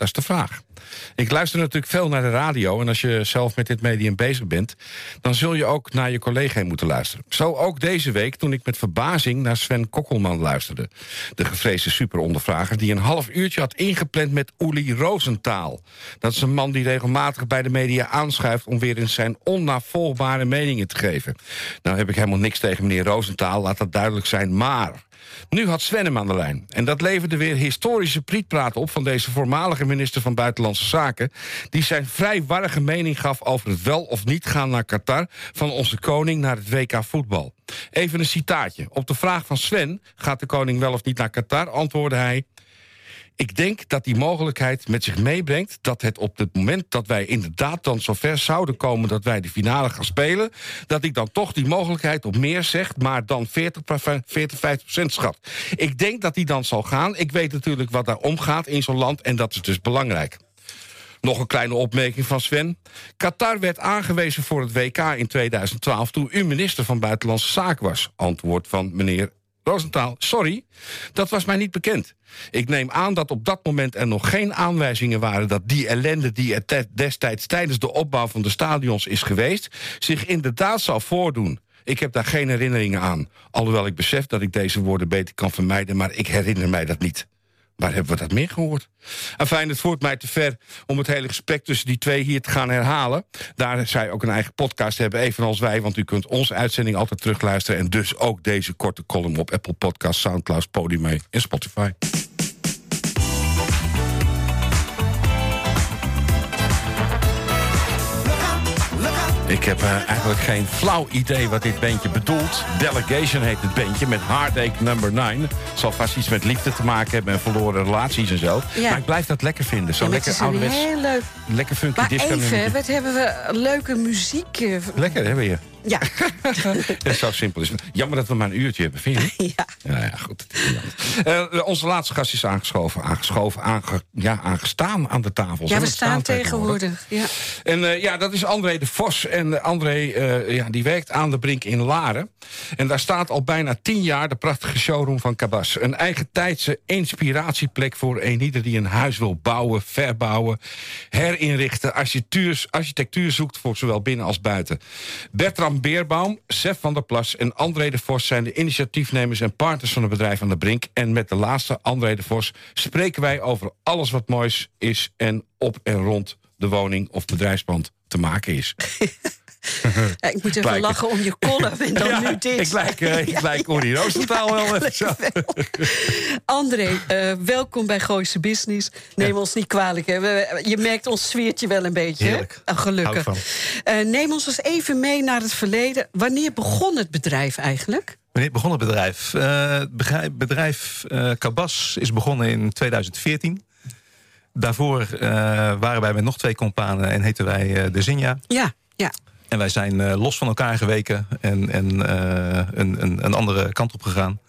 Dat is de vraag. Ik luister natuurlijk veel naar de radio... en als je zelf met dit medium bezig bent... dan zul je ook naar je collega moeten luisteren. Zo ook deze week toen ik met verbazing naar Sven Kokkelman luisterde. De gevreesde superondervrager die een half uurtje had ingepland... met Uli Rosenthal. Dat is een man die regelmatig bij de media aanschuift... om weer eens zijn onnavolgbare meningen te geven. Nou heb ik helemaal niks tegen meneer Rosenthal, laat dat duidelijk zijn, maar... Nu had Sven hem aan de lijn. En dat leverde weer historische prietpraat op... van deze voormalige minister van Buitenlandse Zaken... die zijn vrij warrige mening gaf over het wel of niet gaan naar Qatar... van onze koning naar het WK voetbal. Even een citaatje. Op de vraag van Sven, gaat de koning wel of niet naar Qatar... antwoordde hij... Ik denk dat die mogelijkheid met zich meebrengt dat het op het moment dat wij inderdaad dan zover zouden komen dat wij de finale gaan spelen, dat ik dan toch die mogelijkheid op meer zeg, maar dan 40, 40 50 procent schat. Ik denk dat die dan zal gaan. Ik weet natuurlijk wat daar omgaat in zo'n land en dat is dus belangrijk. Nog een kleine opmerking van Sven. Qatar werd aangewezen voor het WK in 2012 toen u minister van Buitenlandse Zaken was. Antwoord van meneer Rosenthal, sorry, dat was mij niet bekend. Ik neem aan dat op dat moment er nog geen aanwijzingen waren... dat die ellende die er destijds tijdens de opbouw van de stadions is geweest... zich inderdaad zal voordoen. Ik heb daar geen herinneringen aan. Alhoewel ik besef dat ik deze woorden beter kan vermijden... maar ik herinner mij dat niet. Waar hebben we dat meer gehoord? Enfin, het voert mij te ver om het hele gesprek tussen die twee hier te gaan herhalen. Daar zij ook een eigen podcast hebben, evenals wij... want u kunt onze uitzending altijd terugluisteren... en dus ook deze korte column op Apple Podcasts, Soundcloud, Podium en Spotify. Ik heb eh, eigenlijk geen flauw idee wat dit bandje bedoelt. Delegation heet het bandje met Heartache Number 9. Het zal vast iets met liefde te maken hebben en verloren relaties en zo. Ja. Maar ik blijf dat lekker vinden. Zo Ja, lekker ouderwets, heel leuk... lekker funky Maar disco. even, wat hebben we leuke muziek... eh, Lekker, hè, weer? Ja, Ja, zo simpel is het. Jammer dat we maar een uurtje hebben, vind je ja. Ja, ja, goed. anders. Eh, onze laatste gast is aangeschoven, aangeschoven aange, ja, aangestaan aan de tafel. ja we staan tegenwoordig. Ja. En eh, ja, dat is André de Vos. En eh, André eh, ja, die werkt aan de Brink in Laren. En daar staat al bijna tien jaar de prachtige showroom van Cabas. Een eigen tijdse inspiratieplek voor een ieder die een huis wil bouwen, verbouwen, herinrichten, architectuur, architectuur zoekt voor zowel binnen als buiten. Bertram Beerbaum, Sef van der Plas en André de Vos zijn de initiatiefnemers en partners van het bedrijf aan de Brink. En met de laatste, André de Vos, spreken wij over alles wat moois is en op en rond de woning of bedrijfspand te maken is. Ja, ik moet even lachen om je column en dan Ja, nu dit. Ik lijk, eh, ik lijk Uri Roosentaal wel even zo. André, eh, welkom bij Gooise Business. Neem ons niet kwalijk. Hè. We- Je merkt ons sfeertje wel een beetje. hè? Ah, gelukkig. Eh, neem ons eens even mee naar het verleden. Wanneer begon het bedrijf eigenlijk? Wanneer begon het bedrijf? Het bedrijf, Cabas is begonnen in 2014. Daarvoor waren wij met nog twee companen en heten wij de Zinja. Ja, ja. En wij zijn eh, los van elkaar geweken en, en eh, een, een, een andere kant op gegaan.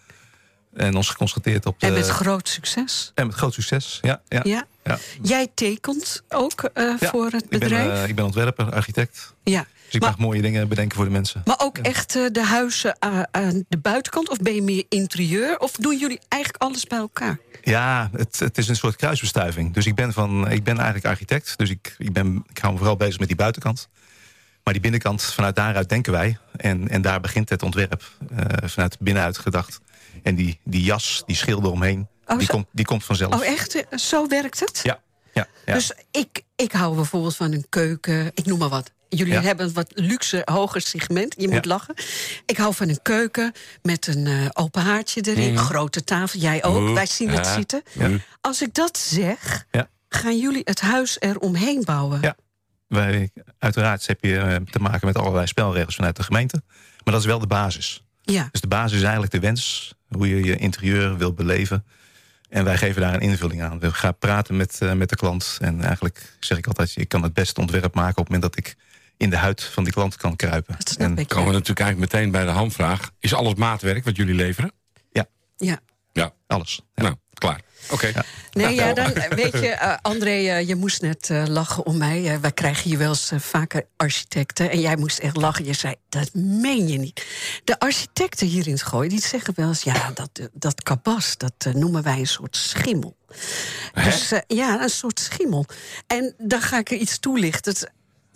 En ons geconcentreerd op de... En met groot succes. en met groot succes, ja. ja, Ja. ja. Jij tekent ook eh, Ja, voor het Ik ben, bedrijf? ik ben ontwerper, architect. ja. Dus ik Maar- mag mooie dingen bedenken voor de mensen. Maar ook echt de huizen aan, aan de buitenkant? Of ben je meer interieur? Of doen jullie eigenlijk alles bij elkaar? Ja, het, het is een soort kruisbestuiving. Dus ik ben, van, ik ben eigenlijk architect. Dus ik, ik, ben, ik hou me vooral bezig met die buitenkant. Maar die binnenkant, vanuit daaruit denken wij. En, en daar begint het ontwerp. eh, vanuit binnenuit gedacht. En die, die jas, die schilder omheen, Oh, die, zo- komt, die komt vanzelf. Oh, echt? Eh, Zo werkt het? Ja, ja, ja. Dus ik, ik hou bijvoorbeeld van een keuken. Ik noem maar wat. Jullie Ja. hebben een wat luxe, hoger segment. Je moet Ja. lachen. Ik hou van een keuken met een eh, open haartje erin. Grote tafel. Jij ook. Oeh, Wij zien het zitten. Ja. Als ik dat zeg, Ja. gaan jullie het huis eromheen bouwen. Ja. Wij, uiteraard heb je eh, te maken met allerlei spelregels vanuit de gemeente. Maar dat is wel de basis. Ja. Dus de basis is eigenlijk de wens. Hoe je je interieur wil beleven. En wij geven daar een invulling aan. We gaan praten met, eh, met de klant. En eigenlijk zeg ik altijd, ik kan het beste ontwerp maken... op het moment dat ik in de huid van die klant kan kruipen. Dat En ik. Komen we natuurlijk eigenlijk meteen bij de hamvraag. Is alles maatwerk wat jullie leveren? Ja. Ja. alles. Ja. Nou, klaar. Oké. Nee, ja, dan eh, weet je, eh, André, eh, je moest net eh, lachen om mij. Wij krijgen hier wel eens vaker architecten. En jij moest echt lachen. Je zei, dat meen je niet. De architecten hier in het Gooi, die zeggen wel eens... ja, dat, dat kabas, dat noemen wij een soort schimmel. Dus eh, ja, een soort schimmel. En dan ga ik er iets toelichten.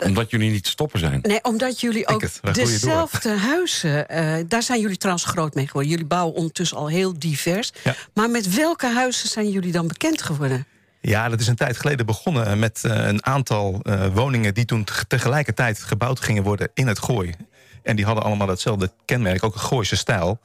Omdat jullie niet te stoppen zijn. Nee, omdat jullie ook het, dezelfde huizen... eh, daar zijn jullie trouwens groot mee geworden. Jullie bouwen ondertussen al heel divers. Ja. Maar met welke huizen zijn jullie dan bekend geworden? Ja, dat is een tijd geleden begonnen met eh, een aantal eh, woningen... die toen te- tegelijkertijd gebouwd gingen worden in het Gooi. En die hadden allemaal hetzelfde kenmerk, ook een Gooise stijl.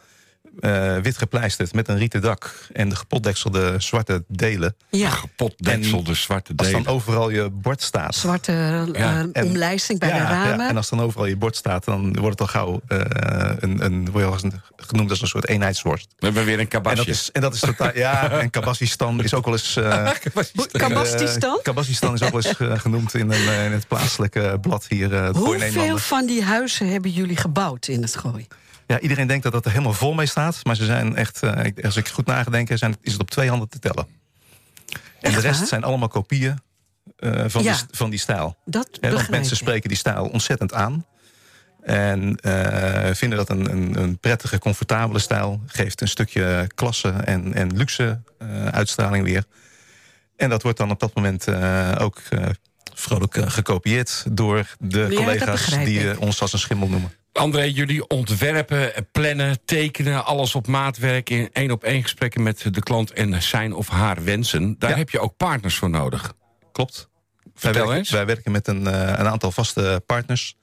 Eh, wit gepleisterd met een rieten dak en de gepotdekselde zwarte delen. Ja, Potdekselde zwarte Als delen. dan overal je bord staat... zwarte eh, Ja, en- omlijsting bij ja, de ramen. Ja, en als dan overal je bord staat, dan wordt het al gauw eh, een, een, word je al eens genoemd als een soort eenheidsworst. We hebben weer een En kabasje. dat is, en dat is totaal. Ja, en Kabassistan is ook wel eens. eh eh, Kabassistan is ook wel eens eh, genoemd in, een, eh, in het plaatselijke blad hier. eh Hoeveel van die huizen hebben jullie gebouwd in het gooi? Ja, iedereen denkt dat dat er helemaal vol mee staat. Maar ze zijn echt, eh, als ik goed nagedenk, zijn, is het op twee handen te tellen. En Echt de rest zijn allemaal kopieën eh, van, Ja. die, van die stijl. Dat want mensen spreken die stijl ontzettend aan. En eh, vinden dat een, een, een prettige, comfortabele stijl. Geeft een stukje klasse en, en luxe uitstraling weer. En dat wordt dan op dat moment ook vrolijk gekopieerd door de collega's die ik. ons als een schimmel noemen. André, jullie ontwerpen, plannen, tekenen, alles op maatwerk... in één op één gesprekken met de klant en zijn of haar wensen. Daar Ja. heb je ook partners voor nodig. Klopt. Wij Vertel werken, eens. wij werken met een, eh, een aantal vaste partners.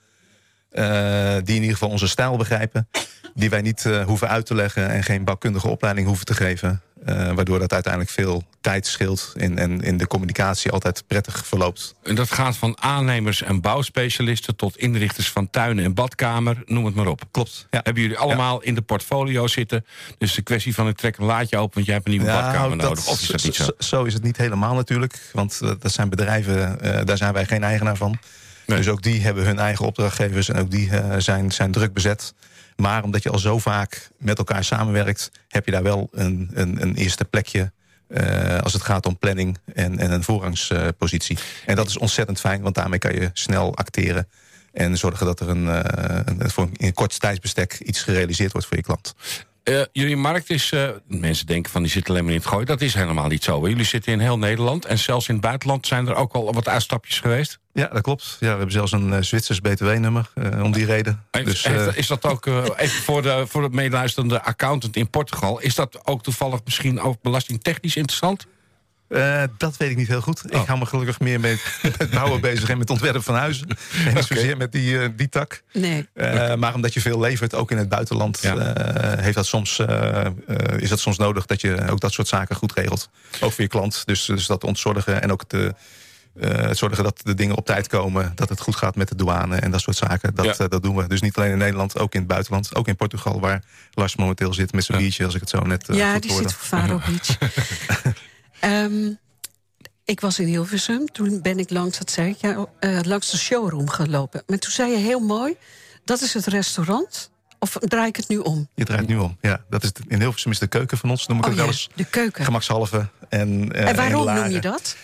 Eh, die in ieder geval onze stijl begrijpen. Die wij niet eh, hoeven uit te leggen en geen bouwkundige opleiding hoeven te geven. eh, waardoor dat uiteindelijk veel tijd scheelt en, en in de communicatie altijd prettig verloopt. En dat gaat van aannemers en bouwspecialisten... tot inrichters van tuinen en badkamer, noem het maar op. Klopt. Ja. Hebben jullie allemaal in de portfolio zitten. Dus de kwestie van ik trek een laadje open... want jij hebt een nieuwe badkamer dat- nodig. Of is dat niet zo? Zo is het niet helemaal natuurlijk. Want dat zijn bedrijven, daar zijn wij geen eigenaar van. Dus ook die hebben hun eigen opdrachtgevers en ook die eh, zijn, zijn druk bezet. Maar omdat je al zo vaak met elkaar samenwerkt, heb je daar wel een, een, een eerste plekje. eh, als het gaat om planning en, en een voorrangspositie. en dat is ontzettend fijn, want daarmee kan je snel acteren. En zorgen dat er een, eh, in een kort tijdsbestek iets gerealiseerd wordt voor je klant. Eh, jullie markt is... eh, mensen denken van die zitten alleen maar in het gooi. Dat is helemaal niet zo. Jullie zitten in heel Nederland. En zelfs in het buitenland zijn er ook al wat uitstapjes geweest. Ja, dat klopt. Ja, we hebben zelfs een eh, Zwitsers btw-nummer om die reden. Heeft- Dus, heeft- is dat ook, even voor de, voor het meeluisterende accountant in Portugal... is dat ook toevallig misschien ook belastingtechnisch interessant? Eh, dat weet ik niet heel goed. Oh. Ik hou me gelukkig meer met, met bouwen bezig en met ontwerpen van huizen. En niet zozeer met die, eh, die tak. Nee. Eh, maar omdat je veel levert, ook in het buitenland, Ja. eh, heeft dat soms, is dat soms nodig dat je ook dat soort zaken goed regelt. Ook voor je klant. Dus, dus dat ontzorgen en ook de, eh, het zorgen dat de dingen op tijd komen. Dat het goed gaat met de douane en dat soort zaken. Dat, Ja. dat doen we. Dus niet alleen in Nederland, ook in het buitenland. Ook in Portugal, waar Lars momenteel zit met zijn biertje, als ik het zo net eh, ja, goed die hoorde. zit voor Faro Beach. Ehm, ik was in Hilversum. Toen ben ik langs, dat zei ik, ja, eh, langs de showroom gelopen. Maar toen zei je heel mooi, dat is het restaurant. Of draai ik het nu om? Je draait nu om. Ja, dat is in Hilversum is de keuken van ons, noem ik Oh het wel eens. de keuken. Gemakshalve. En, eh, en waarom in noem je dat?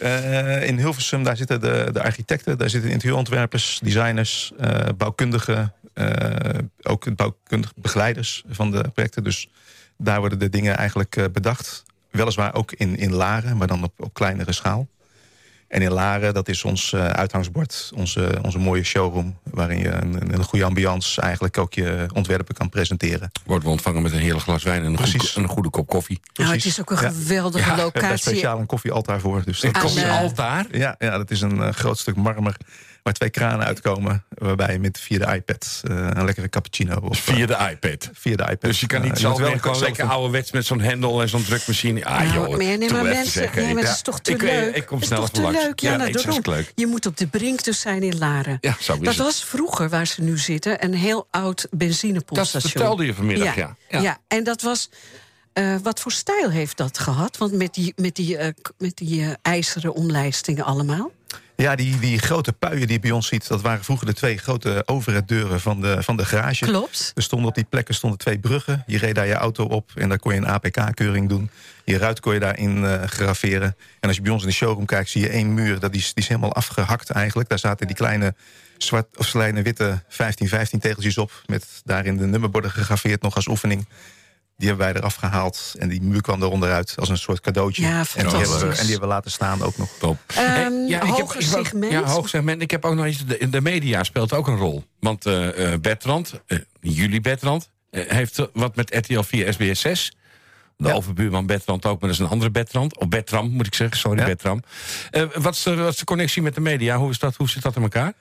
Eh, in Hilversum, daar zitten de, de architecten, daar zitten interieurontwerpers, designers, bouwkundigen, ook bouwkundige begeleiders van de projecten. Dus daar worden de dingen eigenlijk bedacht. Weliswaar ook in, in Laren, maar dan op, op kleinere schaal. En in Laren, dat is ons eh, uithangsbord, onze, onze mooie showroom... waarin je een, een goede ambiance eigenlijk ook je ontwerpen kan presenteren. Worden we ontvangen met een heerlijk glas wijn en een, Precies. goede, een goede kop koffie. Nou, het is ook een Ja. geweldige Ja, We hebben daar locatie. speciaal een koffiealtaar voor. Dus Een dat eh, koffiealtaar? Ja, ja, dat is een eh, groot stuk marmer waar twee kranen uitkomen. Waarbij je met via de iPad eh, een lekkere cappuccino... Of, Via de iPad. via de iPad. Dus je kan eh, niet je zelf wel gewoon lekker ouderwets met zo'n hendel en zo'n drukmachine. Ah, Nou, joh, maar nee, doe maar mensen, nee, maar het is toch te ik, eh, leuk. Ik kom Het snel is toch even te langs. leuk? Ja, Ja, nou, nee, het is daarom. leuk. Je moet op de brink dus zijn in Laren. Ja, zo is dat het. was vroeger waar ze nu zitten, een heel oud Dat benzinepompstation. vertelde je vanmiddag, ja. Ja. ja, en dat was Eh, wat voor stijl heeft dat gehad? Want met die, met die, eh, met die eh, ijzeren omlijstingen allemaal. Ja, die, die grote puien die je bij ons ziet... dat waren vroeger de twee grote overheaddeuren van de, van de garage. Klopt. Er stonden op die plekken stonden twee bruggen. Je reed daar je auto op en daar kon je een APK-keuring doen. Je ruit kon je daarin eh graveren. En als je bij ons in de showroom kijkt, zie je één muur. Dat is, die is helemaal afgehakt eigenlijk. Daar zaten die kleine zwart of kleine witte 15-15 tegeltjes op... met daarin de nummerborden gegraveerd nog als oefening. Die hebben wij eraf gehaald. En die muur kwam er onderuit als een soort cadeautje. Ja, en, die hebben, en die hebben we laten staan ook nog. Top. Ehm, hoger ik segment. Ja, hoog segment. Ik heb ook nog iets. De, de media speelt ook een rol. Want eh eh, Bertrand, eh, jullie Bertrand, heeft wat met RTL 4 SBS 6. De Ja. overbuurman Bertrand ook, maar dat is een andere Bertrand. Of Bertram, moet ik zeggen. Sorry, Ja. Bertram. Eh, wat, is de, wat is de connectie met de media? Hoe, is dat, hoe zit dat in elkaar?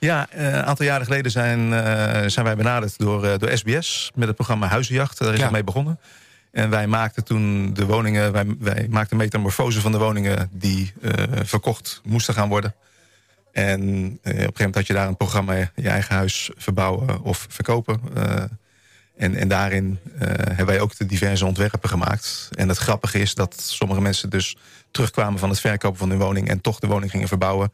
Ja, eh, een aantal jaren geleden zijn, eh, zijn wij benaderd door, eh, door SBS... met het programma Huizenjacht. Daar is Ja. mee begonnen. En wij maakten toen de woningen... wij, wij maakten metamorfose van de woningen... die verkocht moesten gaan worden. En op een gegeven moment had je daar een programma... je eigen huis verbouwen of verkopen. en, en daarin hebben wij ook de diverse ontwerpen gemaakt. En het grappige is dat sommige mensen dus terugkwamen... van het verkopen van hun woning... en toch de woning gingen verbouwen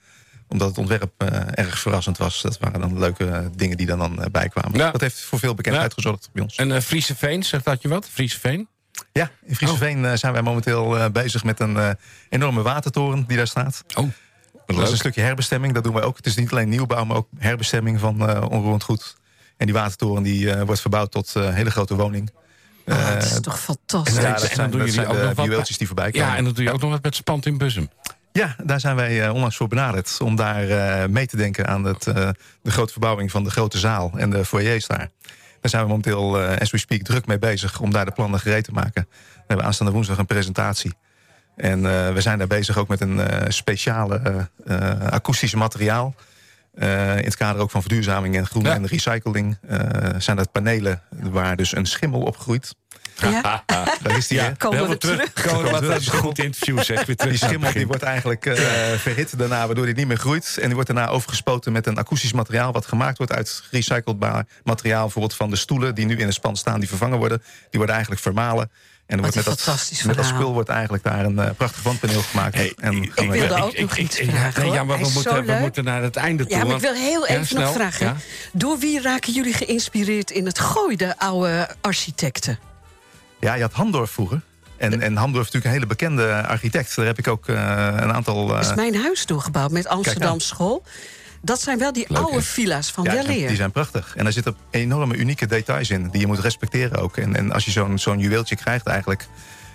omdat het ontwerp eh, erg verrassend was. Dat waren dan leuke eh, dingen die dan, dan eh, bijkwamen. Ja. Dat heeft voor veel bekendheid Ja. gezorgd bij ons. En eh Friese Veen, zegt dat je wat? Friese Veen? Ja, in Frieseveen eh, zijn wij momenteel eh, bezig met een eh, enorme watertoren die daar staat. Oh, Dat is een stukje herbestemming. Dat doen wij ook. Het is niet alleen nieuwbouw, maar ook herbestemming van eh onroerend goed. En die watertoren die, eh, wordt verbouwd tot eh, een hele grote woning. Ah, het is toch En fantastisch. dan- ja, en dat dan doen dat jullie zijn ook nog wat- die voorbij komen. Ja, en dan doe je ook nog wat met spant in Bussum. Ja, daar zijn wij eh, onlangs voor benaderd. Om daar eh, mee te denken aan het, eh, de grote verbouwing van de grote zaal en de foyers daar. Daar zijn we momenteel, as we speak, druk mee bezig om daar de plannen gereed te maken. We hebben aanstaande woensdag een presentatie. En we zijn daar bezig ook met een eh, speciale eh, akoestische materiaal. In het kader ook van verduurzaming en groen Ja. en recycling zijn dat panelen waar dus een schimmel op groeit. Ja? Daar is die? Komen we terug? Komen we Komen we wat terug. een goed interview, zeg. Weer terug Die schimmel die wordt eigenlijk eh, verhit daarna, waardoor die niet meer groeit. En die wordt daarna overgespoten met een akoestisch materiaal... wat gemaakt wordt uit recyclebaar materiaal. Bijvoorbeeld van de stoelen die nu in de span staan, die vervangen worden. Die worden eigenlijk vermalen. En er wordt een met dat, fantastisch met dat spul wordt eigenlijk daar een eh, prachtig wandpaneel gemaakt. Hey, en ik- wilde ook nog iets ja, vragen, nee, ja, maar we moeten, we moeten naar het einde toe. Ja, maar ik wil heel Ja, even snel, nog vragen. ja. Door wie raken jullie geïnspireerd in het gooi, de oude architecten? Ja, je had Hamdorf vroeger. En, en Hamdorf is natuurlijk een hele bekende architect. Daar heb ik ook eh, een aantal... Eh, is mijn huis doorgebouwd met Amsterdam. School. Dat zijn wel die Leuk, oude hè? villa's van Ja, die zijn, die zijn prachtig. En daar zitten enorme unieke details in die je moet respecteren ook. En, en als je zo'n zo'n juweeltje krijgt eigenlijk...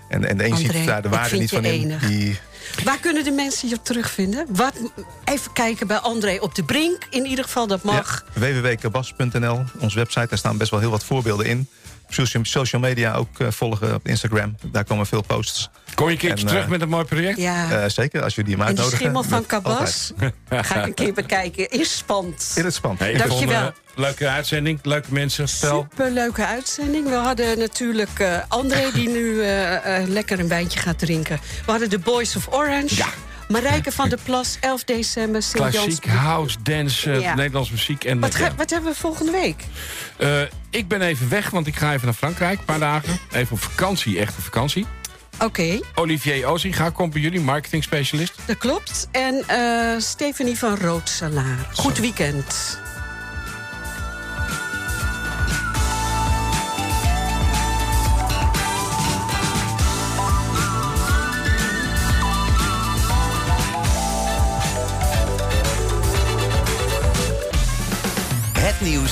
en, en de een André, ziet daar de waarde niet van in... Die, Waar kunnen de mensen je terugvinden? Wat, even kijken bij André op de Brink. In ieder geval, dat mag. Ja, www.kabas.nl, onze website. Daar staan best wel heel wat voorbeelden in. Social, social media ook eh, volgen op Instagram. Daar komen veel posts. Kom je een keertje En, terug eh, met een mooi project? Ja. Eh, zeker, als jullie hem en de uitnodigen. schimmel van Kabas. Ga ik een keer bekijken. Is spannend. In het spand. Hey, Dankjewel. vond, eh, leuke uitzending, leuke mensen. Superleuke uitzending. We hadden natuurlijk eh, André die nu lekker een wijntje gaat drinken. We hadden de Boys of Orange. Ja. Marijke van der Plas, 11 december, Sint-Jans. Klassiek, house, dance, eh, Ja. Nederlands muziek. En, Wat, eh, ga- wat hebben we volgende week? Eh, ik ben even weg, want ik ga even naar Frankrijk. Een paar dagen. Even op vakantie, echte vakantie. Oké, Olivier Ozinga komt bij jullie, marketing specialist. dat klopt. En Stephanie van Roodsalaar. Goed weekend.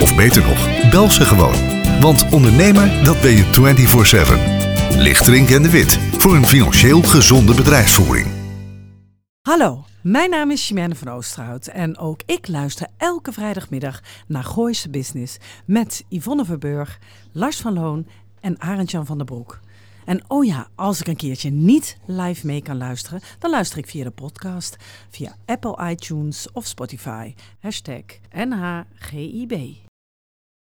Of beter nog, bel ze gewoon. Want ondernemer, dat ben je 24-7. Lichtering en de Wit, voor een financieel gezonde bedrijfsvoering. Hallo, mijn naam is Chimène van Oosterhout en ook ik luister elke vrijdagmiddag naar Gooise Business met Yvonne Verburg, Lars van Loon en Arend-Jan van der Broek. En oh ja, als ik een keertje niet live mee kan luisteren, dan luister ik via de podcast, via Apple iTunes of Spotify. Hashtag NHGIB.